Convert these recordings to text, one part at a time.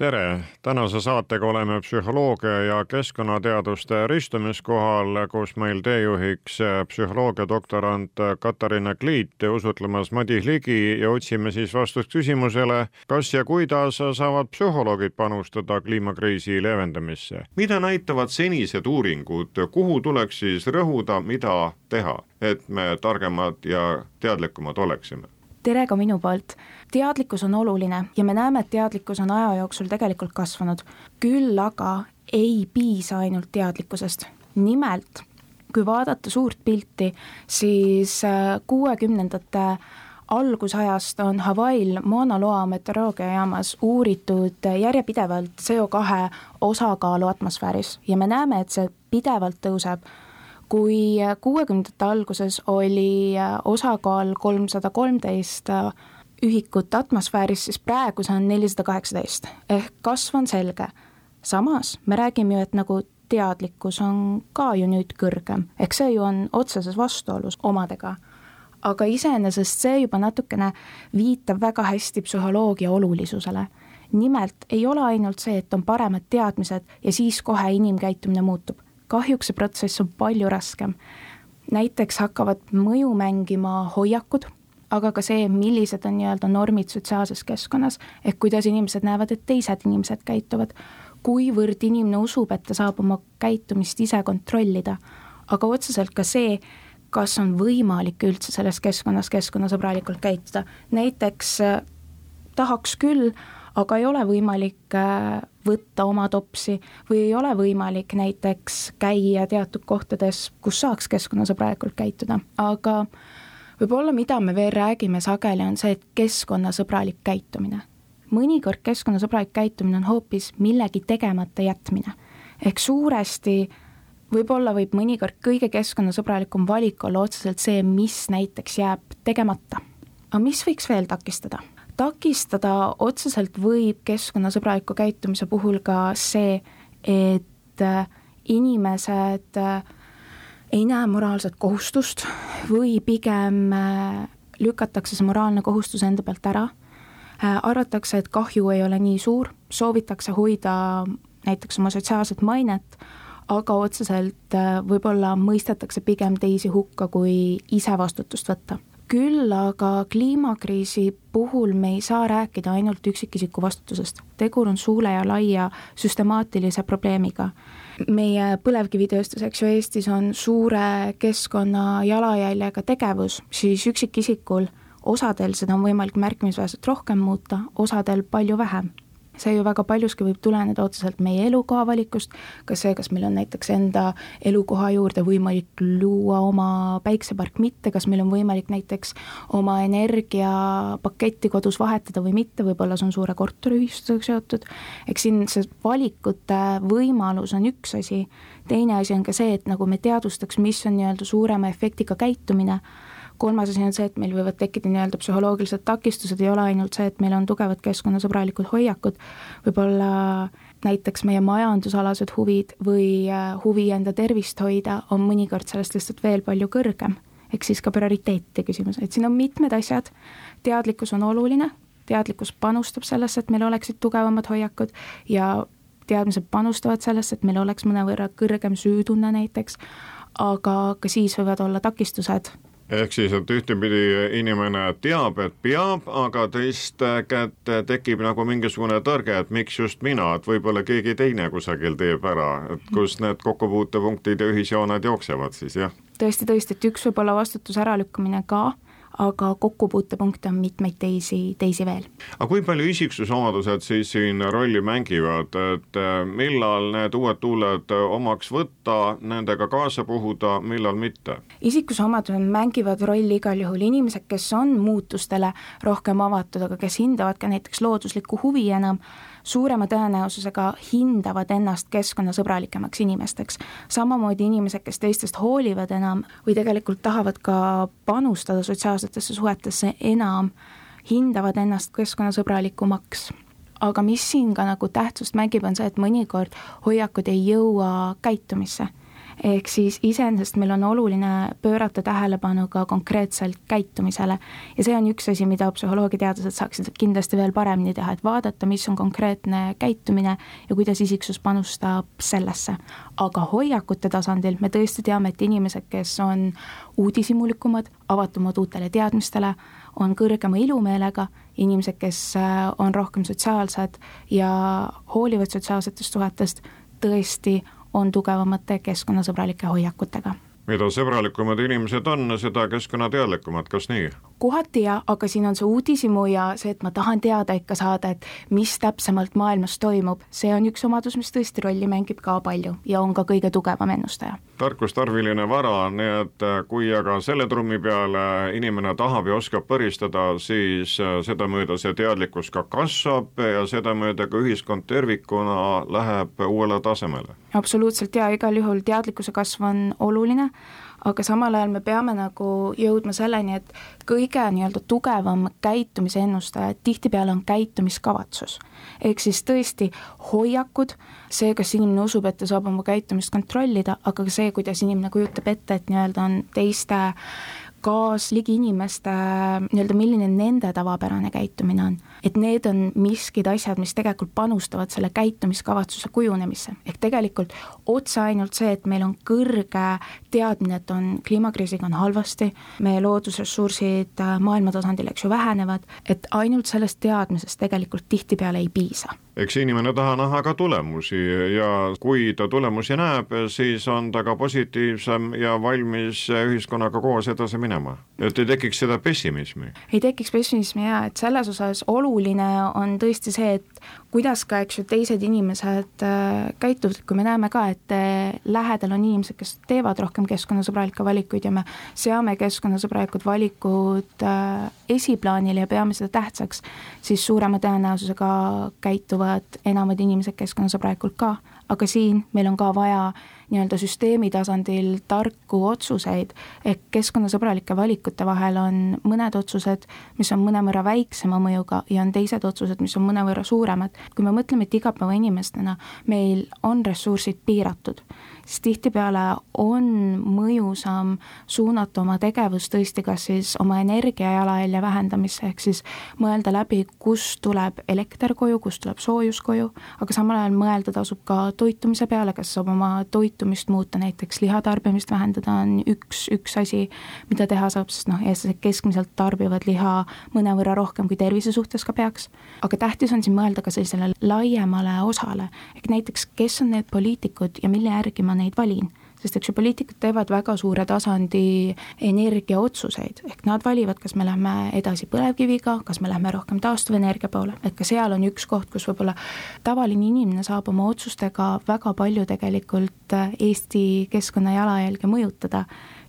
tere, tänase saatega oleme psühholoogia ja keskkonnateaduste ristumiskohal, kus meil teejuhiks psühholoogia doktorant Katariina Kliit ja usutlemas Madis Ligi ja otsime siis vastust küsimusele, kas ja kuidas saavad psühholoogid panustada kliimakriisi leevendamisse. mida näitavad senised uuringud, kuhu tuleks siis rõhuda, mida teha, et me targemad ja teadlikumad oleksime? Tere ka minu poolt. teadlikkus on oluline ja me näeme, et teadlikkus on aja jooksul tegelikult kasvanud. küll aga ei piisa ainult teadlikkusest. nimelt, kui vaadata suurt pilti, siis äh, kuuekümnendate algusajast on Hawaii'l Mauna Loa meteoroloogiajaamas uuritud järjepidevalt CO2 osakaalu atmosfääris ja me näeme, et see pidevalt tõuseb kui kuuekümnendate alguses oli äh, osakaal kolmsada kolmteist äh, ühikut atmosfääris, siis praegu see on nelisada kaheksateist, ehk kasv on selge. samas me räägime ju, et nagu teadlikkus on ka ju nüüd kõrgem, ehk see ju on otseses vastuolus omadega. aga iseenesest see juba natukene viitab väga hästi psühholoogia olulisusele. nimelt ei ole ainult see, et on paremad teadmised ja siis kohe inimkäitumine muutub kahjuks see protsess on palju raskem. näiteks hakkavad mõju mängima hoiakud, aga ka see, millised on nii-öelda normid sotsiaalses keskkonnas, ehk kuidas inimesed näevad, et teised inimesed käituvad, kuivõrd inimene usub, et ta saab oma käitumist ise kontrollida, aga otseselt ka see, kas on võimalik üldse selles keskkonnas keskkonnasõbralikult käituda, näiteks äh, tahaks küll, aga ei ole võimalik äh, võtta oma topsi või ei ole võimalik näiteks käia teatud kohtades, kus saaks keskkonnasõbralikult käituda, aga võib-olla, mida me veel räägime sageli, on see, et keskkonnasõbralik käitumine. mõnikord keskkonnasõbralik käitumine on hoopis millegi tegemata jätmine. ehk suuresti võib-olla võib mõnikord kõige keskkonnasõbralikum valik olla otseselt see, mis näiteks jääb tegemata. aga mis võiks veel takistada? Takistada otseselt võib keskkonnasõbraliku käitumise puhul ka see, et äh, inimesed äh, ei näe moraalset kohustust või pigem äh, lükatakse see moraalne kohustus enda pealt ära, arvatakse, et kahju ei ole nii suur, soovitakse hoida näiteks oma sotsiaalset mainet, aga otseselt võib-olla mõistetakse pigem teisi hukka, kui ise vastutust võtta küll aga kliimakriisi puhul me ei saa rääkida ainult üksikisiku vastutusest, tegur on suure ja laia süstemaatilise probleemiga. meie põlevkivitööstus, eks ju, Eestis on suure keskkonna jalajäljega tegevus, siis üksikisikul osadel seda on võimalik märkimisväärselt rohkem muuta, osadel palju vähem see ju väga paljuski võib tuleneda otseselt meie elukoha valikust, kas see, kas meil on näiteks enda elukoha juurde võimalik luua oma päiksepark, mitte, kas meil on võimalik näiteks oma energiapaketti kodus vahetada või mitte, võib-olla see on suure korteriühistusega seotud, eks siin see valikute võimalus on üks asi, teine asi on ka see, et nagu me teadvustaks, mis on nii-öelda suurema efektiga käitumine kolmas asi on see, et meil võivad tekkida nii-öelda psühholoogilised takistused, ei ole ainult see, et meil on tugevad keskkonnasõbralikud hoiakud, võib-olla näiteks meie majandusalased huvid või äh, huvi enda tervist hoida on mõnikord sellest lihtsalt veel palju kõrgem. ehk siis ka prioriteetide küsimus, et siin on mitmed asjad, teadlikkus on oluline, teadlikkus panustab sellesse, et meil oleksid tugevamad hoiakud ja teadmised panustavad sellesse, et meil oleks mõnevõrra kõrgem süütunne näiteks, aga ka siis võivad olla takistused ehk siis, et ühtepidi inimene teab, et peab, aga teist kätt tekib nagu mingisugune tõrge, et miks just mina, et võib-olla keegi teine kusagil teeb ära, et kus need kokkupuutepunktid ja ühisjooned jooksevad siis, jah? tõesti, tõesti, et üks võib olla vastutuse äralükkamine ka aga kokkupuutepunkte on mitmeid teisi, teisi veel. aga kui palju isiksusomadused siis siin rolli mängivad, et äh, millal need uued tuuled omaks võtta, nendega kaasa puhuda, millal mitte? isikusomadused mängivad rolli igal juhul, inimesed, kes on muutustele rohkem avatud, aga kes hindavad ka näiteks looduslikku huvi enam, suurema tõenäosusega hindavad ennast keskkonnasõbralikemaks inimesteks. samamoodi inimesed, kes teistest hoolivad enam või tegelikult tahavad ka panustada sotsiaalsetesse suhetesse enam, hindavad ennast keskkonnasõbralikumaks aga mis siin ka nagu tähtsust mängib, on see, et mõnikord hoiakud ei jõua käitumisse ehk siis iseenesest meil on oluline pöörata tähelepanu ka konkreetselt käitumisele ja see on üks asi, mida psühholoogiateadlased saaksid kindlasti veel paremini teha, et vaadata, mis on konkreetne käitumine ja kuidas isiksus panustab sellesse. aga hoiakute tasandil me tõesti teame, et inimesed, kes on uudishimulikumad, avatumad uutele teadmistele, on kõrgema ilumeelega, inimesed, kes äh, on rohkem sotsiaalsed ja hoolivad sotsiaalsetest suhetest, tõesti on tugevamate keskkonnasõbralike hoiakutega. mida sõbralikumad inimesed on, seda keskkonnateadlikumad, kas nii? Kohati jah, aga siin on see uudishimu ja see, et ma tahan teada ikka saada, et mis täpsemalt maailmas toimub, see on üks omadus, mis tõesti rolli mängib ka palju ja on ka kõige tugevam ennustaja. tarkus tarviline vara, nii et äh, kui aga selle trummi peale inimene tahab ja oskab põristada, siis äh, sedamööda see teadlikkus ka kasvab ja sedamööda ka ühiskond tervikuna läheb uuele tasemele. absoluutselt ja igal juhul teadlikkuse kasv on oluline aga samal ajal me peame nagu jõudma selleni, et kõige nii-öelda tugevam käitumise ennustaja tihtipeale on käitumiskavatsus. ehk siis tõesti hoiakud, see, kas inimene usub, et ta saab oma käitumist kontrollida, aga ka see, kuidas inimene kujutab ette, et nii-öelda on teiste kaasligi inimeste nii-öelda, milline nende tavapärane käitumine on. Et need on miskid asjad, mis tegelikult panustavad selle käitumiskavatsuse kujunemisse. ehk tegelikult otse ainult see, et meil on kõrge teadmine, et on kliimakriisiga on halvasti, meie loodusressursid äh, maailma tasandil, eks ju, vähenevad, et ainult sellest teadmisest tegelikult tihtipeale ei piisa eks inimene taha näha ka tulemusi ja kui ta tulemusi näeb, siis on ta ka positiivsem ja valmis ühiskonnaga koos edasi minema. et ei tekiks seda pessimismi. ei tekiks pessimismi jaa, et selles osas oluline on tõesti see, et kuidas ka, eks ju, teised inimesed äh, käituvad, kui me näeme ka, et äh, lähedal on inimesed, kes teevad rohkem keskkonnasõbralikke valikuid ja me seame keskkonnasõbralikud valikud äh, esiplaanile ja peame seda tähtsaks, siis suurema tõenäosusega käituvad enamad inimesed keskkonnasõbralikult ka, aga siin meil on ka vaja nii-öelda süsteemi tasandil tarku otsuseid, ehk keskkonnasõbralike valikute vahel on mõned otsused, mis on mõnevõrra väiksema mõjuga ja on teised otsused, mis on mõnevõrra suuremad. kui me mõtleme, et igapäevainimestena meil on ressursid piiratud, siis tihtipeale on mõjusam suunata oma tegevus tõesti kas siis oma energia jalajälje vähendamisse, ehk siis mõelda läbi, kust tuleb elekter koju, kust tuleb soojus koju, aga samal ajal mõelda tasub ka toitumise peale, kas saab oma toitu käitumist muuta, näiteks lihatarbimist vähendada on üks, üks asi, mida teha saab, sest noh, eestlased keskmiselt tarbivad liha mõnevõrra rohkem, kui tervise suhtes ka peaks. aga tähtis on siin mõelda ka sellisele laiemale osale, ehk näiteks, kes on need poliitikud ja mille järgi ma neid valin. Sest eks ju poliitikud teevad väga suure tasandi energiaotsuseid, ehk nad valivad, kas me lähme edasi põlevkiviga, kas me lähme rohkem taastuvenergia poole, et ka seal on üks koht, kus võib-olla tavaline inimene saab oma otsustega väga palju tegelikult Eesti keskkonna jalajälge mõjutada.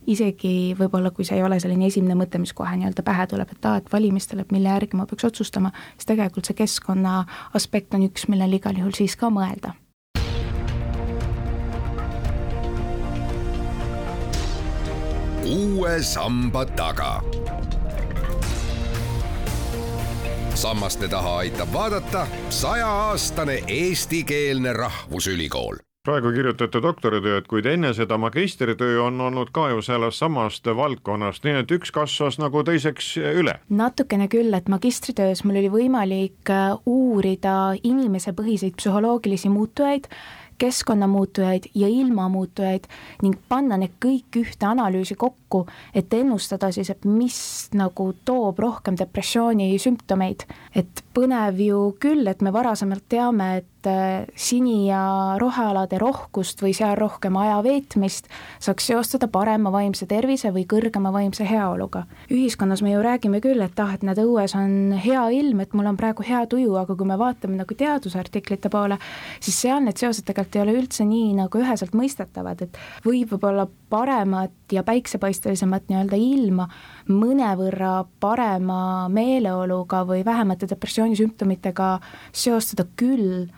Isegi võib-olla, kui see ei ole selline esimene mõte, mis kohe nii-öelda pähe tuleb, et aa, et valimistel, et mille järgi ma peaks otsustama, siis tegelikult see keskkonna aspekt on üks, millele igal juhul siis ka mõelda uue samba taga. sammaste taha aitab vaadata sajaaastane eestikeelne rahvusülikool praegu kirjutate doktoritööd, kuid enne seda magistritöö on olnud ka ju sellest samast valdkonnast, nii et üks kasvas nagu teiseks üle. natukene küll, et magistritöös mul oli võimalik äh, uurida inimesepõhiseid psühholoogilisi muutujaid keskkonnamuutujaid ja ilmamuutujaid ning panna need kõik ühte analüüsi kokku, et ennustada siis, et mis nagu toob rohkem depressiooni sümptomeid. et põnev ju küll, et me varasemalt teame, et äh, sini- ja rohealade rohkust või seal rohkem aja veetmist saaks seostada parema vaimse tervise või kõrgema vaimse heaoluga. ühiskonnas me ju räägime küll, et ah, et näed, õues on hea ilm, et mul on praegu hea tuju, aga kui me vaatame nagu teadusartiklite poole, siis seal need seosed tegelikult ei ole üldse nii nagu üheselt mõistetavad, et võib võib-olla paremat ja päiksepaistelisemat nii-öelda ilma mõnevõrra parema meeleoluga või vähemate depressioonisümptomitega seostada küll,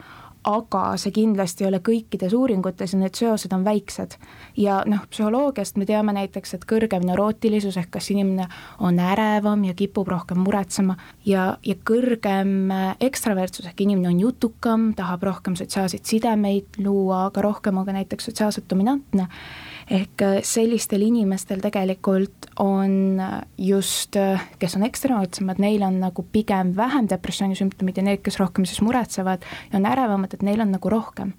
aga see kindlasti ei ole kõikides uuringutes ja need seosed on väiksed. ja noh, psühholoogiast me teame näiteks, et kõrgem neurootilisus ehk kas inimene on ärevam ja kipub rohkem muretsema ja, ja kõrgem ekstravertsus ehk inimene on jutukam, tahab rohkem sotsiaalseid sidemeid luua, aga rohkem on ka näiteks sotsiaalselt dominantne ehk äh, sellistel inimestel tegelikult on äh, just, äh, kes on ekstremootsemad, neil on nagu pigem vähem depressioonisümptomid ja need, kes rohkem siis muretsevad ja on ärevamad, et neil on nagu rohkem.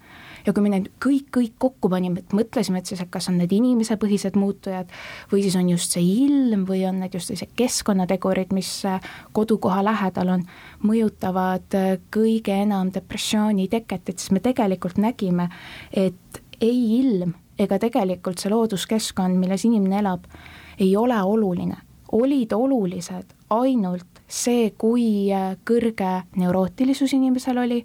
Ja kui me need kõik, kõik kokku panime, et mõtlesime, et siis, et kas on need inimesepõhised muutujad või siis on just see ilm või on need just sellised keskkonnategurid, mis kodukoha lähedal on, mõjutavad kõige enam depressiooni teket, et siis me tegelikult nägime, et ei ilm ega tegelikult see looduskeskkond, milles inimene elab, ei ole oluline. olid olulised ainult see, kui kõrge neurootilisus inimesel oli,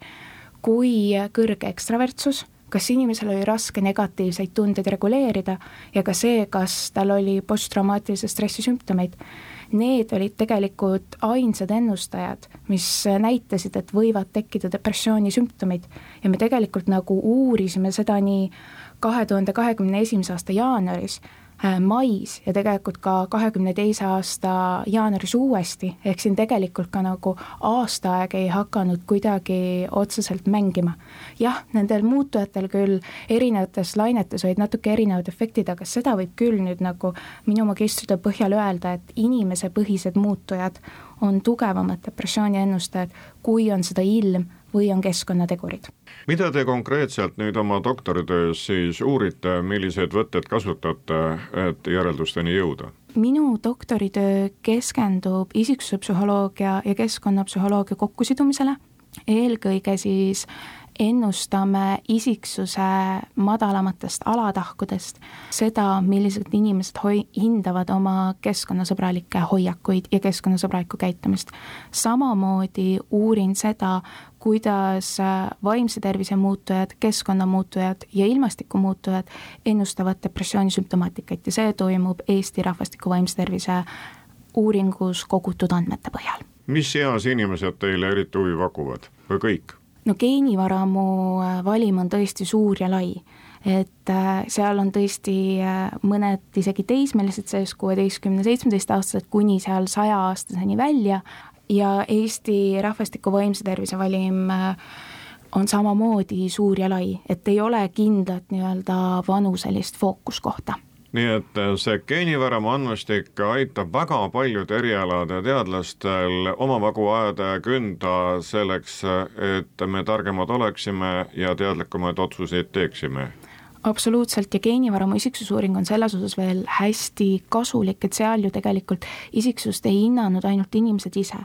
kui kõrge ekstravertsus, kas inimesel oli raske negatiivseid tundeid reguleerida ja ka see, kas tal oli posttraumaatilise stressi sümptomeid. Need olid tegelikult ainsad ennustajad, mis näitasid, et võivad tekkida depressiooni sümptomid ja me tegelikult nagu uurisime seda nii kahe tuhande kahekümne esimese aasta jaanuaris, äh, mais ja tegelikult ka kahekümne teise aasta jaanuaris uuesti, ehk siin tegelikult ka nagu aastaaeg ei hakanud kuidagi otseselt mängima. jah, nendel muutujatel küll erinevates lainetes olid natuke erinevad efektid, aga seda võib küll nüüd nagu minu magistritöö põhjal öelda, et inimesepõhised muutujad on tugevamad depressiooni ennustajad, kui on seda ilm või on keskkonnategurid. mida te konkreetselt nüüd oma doktoritöös siis uurite, milliseid võtteid kasutate, et järeldusteni jõuda? minu doktoritöö keskendub isiksusepsühholoogia ja keskkonnapsühholoogia kokkusidumisele, eelkõige siis ennustame isiksuse madalamatest alatahkudest seda, millised inimesed hoi-, hindavad oma keskkonnasõbralikke hoiakuid ja keskkonnasõbralikku käitumist. samamoodi uurin seda, kuidas vaimse tervise muutujad, keskkonnamuutujad ja ilmastikumuutujad ennustavad depressiooni sümptomaatikat ja see toimub Eesti rahvastiku vaimse tervise uuringus kogutud andmete põhjal. mis eas inimesed teile eriti huvi pakuvad või kõik? no geenivaramu äh, valim on tõesti suur ja lai, et äh, seal on tõesti äh, mõned isegi teismelised sees, kuueteistkümne, seitsmeteistaastased kuni seal sajaaastaseni välja ja Eesti rahvastiku vaimse tervise valim on samamoodi suur ja lai, et ei ole kindlat nii-öelda vanuselist fookuskohta. Nii et äh, see geenivaramu andmestik aitab väga paljude erialade teadlastel omavagu ajada ja künda selleks, et me targemad oleksime ja teadlikumaid otsuseid teeksime. Absoluutselt. Ja geenivaramu isiksusuuring on selles osas veel hästi kasulik, et seal ju tegelikult isiksust ei hinnanud ainult inimesed ise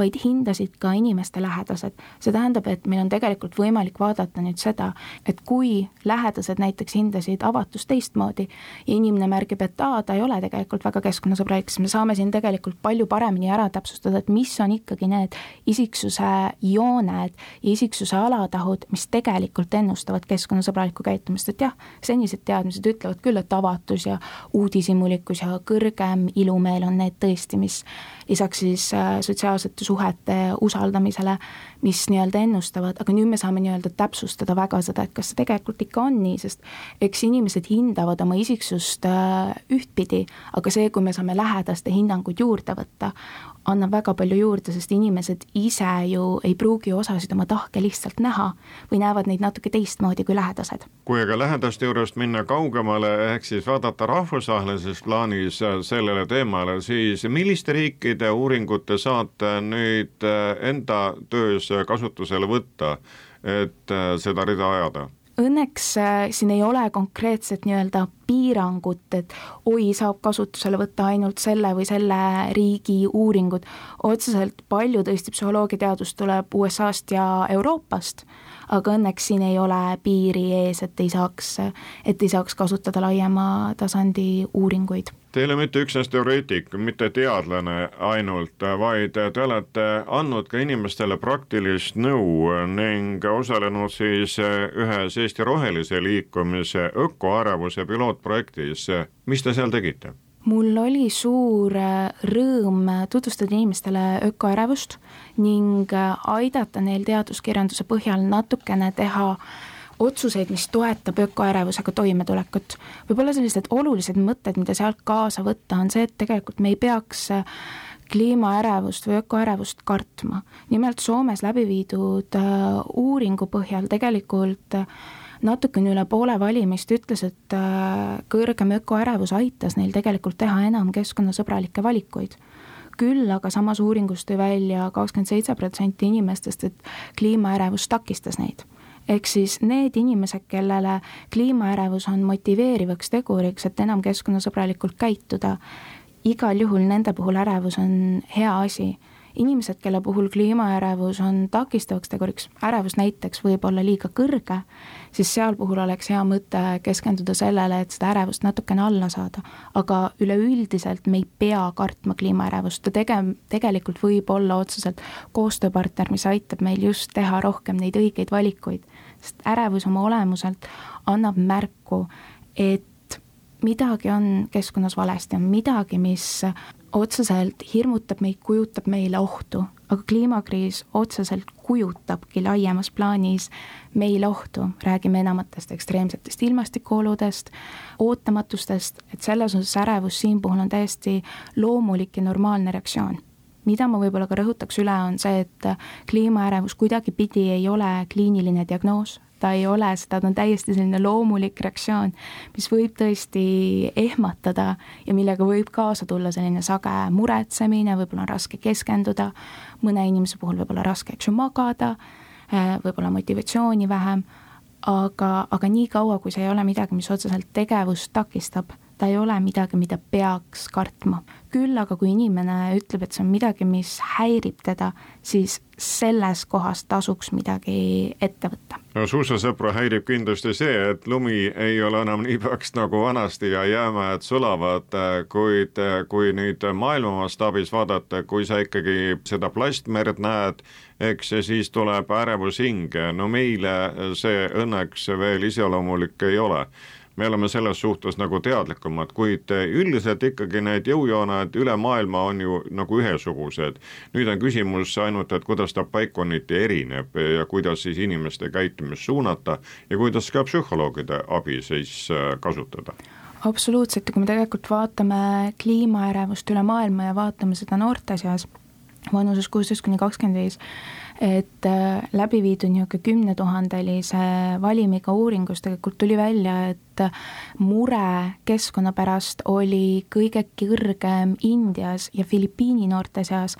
vaid hindasid ka inimeste lähedased. see tähendab, et meil on tegelikult võimalik vaadata nüüd seda, et kui lähedased näiteks hindasid avatust teistmoodi ja inimene märgib, et aa, ta ei ole tegelikult väga keskkonnasõbralik, siis me saame siin tegelikult palju paremini ära täpsustada, et mis on ikkagi need isiksuse jooned ja isiksuse alatahud, mis tegelikult ennustavad keskkonnasõbralikku käitumist, et jah, senised teadmised ütlevad küll, et avatus ja uudishimulikkus ja kõrgem ilumeel on need tõesti, mis lisaks siis äh, sotsiaalsete suhete usaldamisele, mis nii-öelda ennustavad, aga nüüd me saame nii-öelda täpsustada väga seda, et kas see tegelikult ikka on nii, sest eks inimesed hindavad oma isiksust äh, ühtpidi, aga see, kui me saame lähedaste hinnanguid juurde võtta, annab väga palju juurde, sest inimesed ise ju ei pruugi osasid oma tahke lihtsalt näha või näevad neid natuke teistmoodi kui lähedased. kui aga lähedaste juurest minna kaugemale, ehk siis vaadata rahvusvahelises plaanis sellele teemale, siis milliste riikide uuringute saate nüüd enda töös kasutusele võtta, et seda rida ajada? Õnneks äh, siin ei ole konkreetset nii-öelda piirangut, et oi, saab kasutusele võtta ainult selle või selle riigi uuringud. otseselt palju tõesti psühholoogiateadust tuleb USA-st ja Euroopast, aga õnneks siin ei ole piiri ees, et ei saaks, et ei saaks kasutada laiema tasandi uuringuid Te ei ole mitte üksnes teoreetik, mitte teadlane ainult, vaid te olete andnud ka inimestele praktilist nõu ning osalenud siis ühes Eesti Rohelise Liikumise ökoärevuse pilootprojektis. mis te seal tegite? mul oli suur rõõm tutvustada inimestele ökoärevust ning aidata neil teaduskirjanduse põhjal natukene teha otsuseid, mis toetab ökoärevusega toimetulekut. võib-olla sellised olulised mõtted, mida sealt kaasa võtta, on see, et tegelikult me ei peaks äh, kliimaärevust või ökoärevust kartma. nimelt Soomes läbi viidud äh, uuringu põhjal tegelikult äh, natukene üle poole valimist ütles, et kõrgem ökoärevus aitas neil tegelikult teha enam keskkonnasõbralikke valikuid küll aga samas uuringus tõi välja kakskümmend seitse protsenti inimestest, et kliimaärevus takistas neid ehk siis need inimesed, kellele kliimaärevus on motiveerivaks teguriks, et enam keskkonnasõbralikult käituda, igal juhul nende puhul ärevus on hea asi. inimesed, kelle puhul kliimaärevus on takistavaks teguriks, ärevus näiteks võib olla liiga kõrge, siis seal puhul oleks hea mõte keskenduda sellele, et seda ärevust natukene alla saada. aga üleüldiselt me ei pea kartma kliimaärevust, ta tege-, tegelikult võib olla otseselt koostööpartner, mis aitab meil just teha rohkem neid õigeid valikuid sest ärevus oma olemuselt annab märku, et midagi on keskkonnas valesti, on midagi, mis otseselt hirmutab meid, kujutab meile ohtu, aga kliimakriis otseselt kujutabki laiemas plaanis meile ohtu, räägime enamatest ekstreemsetest ilmastikuoludest, ootamatustest, et selles osas ärevus siin puhul on täiesti loomulik ja normaalne reaktsioon mida ma võib-olla ka rõhutaks üle, on see, et kliimaärevus kuidagipidi ei ole kliiniline diagnoos, ta ei ole seda, ta on täiesti selline loomulik reaktsioon, mis võib tõesti ehmatada ja millega võib kaasa tulla selline sage muretsemine, võib-olla on raske keskenduda, mõne inimese puhul võib olla raske, eks ju, magada, võib-olla motivatsiooni vähem, aga, aga niikaua, kui see ei ole midagi, mis otseselt tegevust takistab ta ei ole midagi, mida peaks kartma. küll aga kui inimene ütleb, et see on midagi, mis häirib teda, siis selles kohas tasuks midagi ette võtta. no suusasõpra häirib kindlasti see, et lumi ei ole enam nii paks nagu vanasti ja jäämäed sulavad, kuid kui nüüd maailma mastaabis vaadata, kui sa ikkagi seda plastmerd näed, eks siis tuleb ärevus hinge, no meile see õnneks veel iseloomulik ei ole me oleme selles suhtes nagu teadlikumad, kuid üldiselt ikkagi need jõujooned üle maailma on ju nagu ühesugused. nüüd on küsimus ainult, et kuidas ta paikkonniti erineb ja kuidas siis inimeste käitumist suunata ja kuidas ka psühholoogide abi siis äh, kasutada absoluutselt ja kui me tegelikult vaatame kliimaärevust üle maailma ja vaatame seda noorte seas, vanuses kuusteist kuni kakskümmend viis, et äh, läbi viidud niisugune kümnetuhandelise valimiga uuringus tegelikult tuli välja, et mure keskkonna pärast oli kõige kõrgem Indias ja Filipiini noorte seas,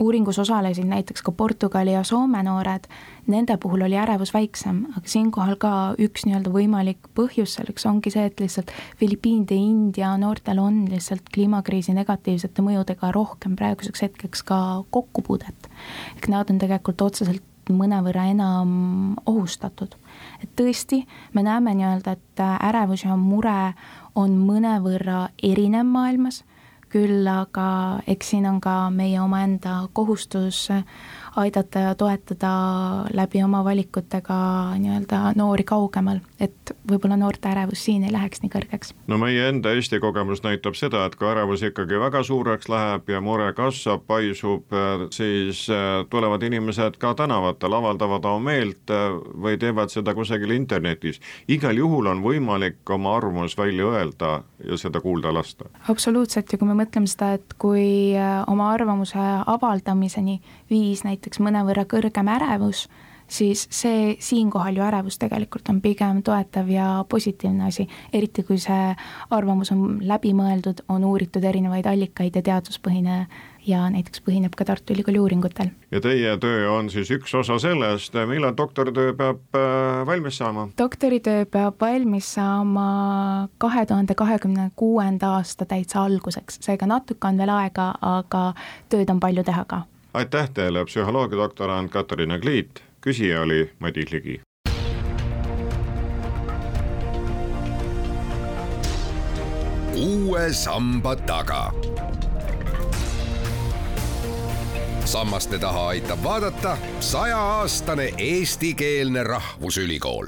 uuringus osalesid näiteks ka Portugali ja Soome noored, nende puhul oli ärevus väiksem, aga siinkohal ka üks nii-öelda võimalik põhjus selleks ongi see, et lihtsalt Filipiinide India noortel on lihtsalt kliimakriisi negatiivsete mõjudega rohkem praeguseks hetkeks ka kokkupuudet. ehk nad on tegelikult otseselt mõnevõrra enam ohustatud. et tõesti, me näeme nii-öelda, et ärevus ja mure on mõnevõrra erinev maailmas küll aga eks siin on ka meie omaenda kohustus aidata ja toetada läbi oma valikutega nii-öelda noori kaugemal, et võib-olla noorte ärevus siin ei läheks nii kõrgeks. no meie enda Eesti kogemus näitab seda, et kui ärevus ikkagi väga suureks läheb ja mure kasvab, paisub, siis äh, tulevad inimesed ka tänavatele, avaldavad oma meelt äh, või teevad seda kusagil internetis. igal juhul on võimalik oma arvamus välja öelda ja seda kuulda lasta. absoluutselt ja kui me mõtleme seda, et kui äh, oma arvamuse avaldamiseni viis näiteks mõnevõrra kõrgem ärevus, siis see siinkohal ju ärevus tegelikult on pigem toetav ja positiivne asi, eriti kui see arvamus on läbimõeldud, on uuritud erinevaid allikaid ja teaduspõhine ja näiteks põhineb ka Tartu Ülikooli uuringutel. ja teie töö on siis üks osa sellest, millal doktoritöö peab äh, valmis saama? doktoritöö peab valmis saama kahe tuhande kahekümne kuuenda aasta täitsa alguseks, seega natuke on veel aega, aga tööd on palju teha ka. Aitäh teile, psühholoogiadoktorant Katariina Kliit, küsija oli Madis Ligi. uue samba taga. Sammaste taha aitab vaadata sajaaastane eestikeelne rahvusülikool